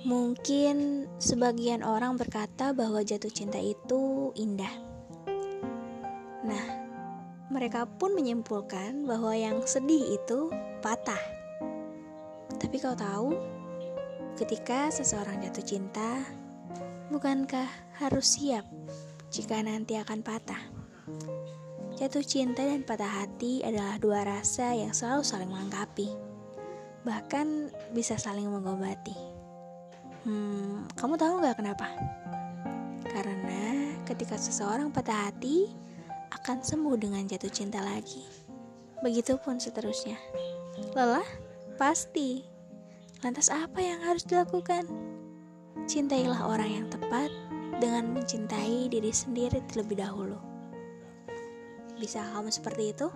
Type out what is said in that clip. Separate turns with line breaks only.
Mungkin sebagian orang berkata bahwa jatuh cinta itu indah. Nah, mereka pun menyimpulkan bahwa yang sedih itu patah. Tapi kau tahu, ketika seseorang jatuh cinta, bukankah harus siap jika nanti akan patah? Jatuh cinta dan patah hati adalah dua rasa yang selalu saling melengkapi, bahkan bisa saling mengobati. Hmm, kamu tahu nggak kenapa? Karena ketika seseorang patah hati, akan sembuh dengan jatuh cinta lagi. Begitupun seterusnya. Lelah? Pasti. Lantas apa yang harus dilakukan? Cintailah orang yang tepat dengan mencintai diri sendiri terlebih dahulu. Bisa kamu seperti itu?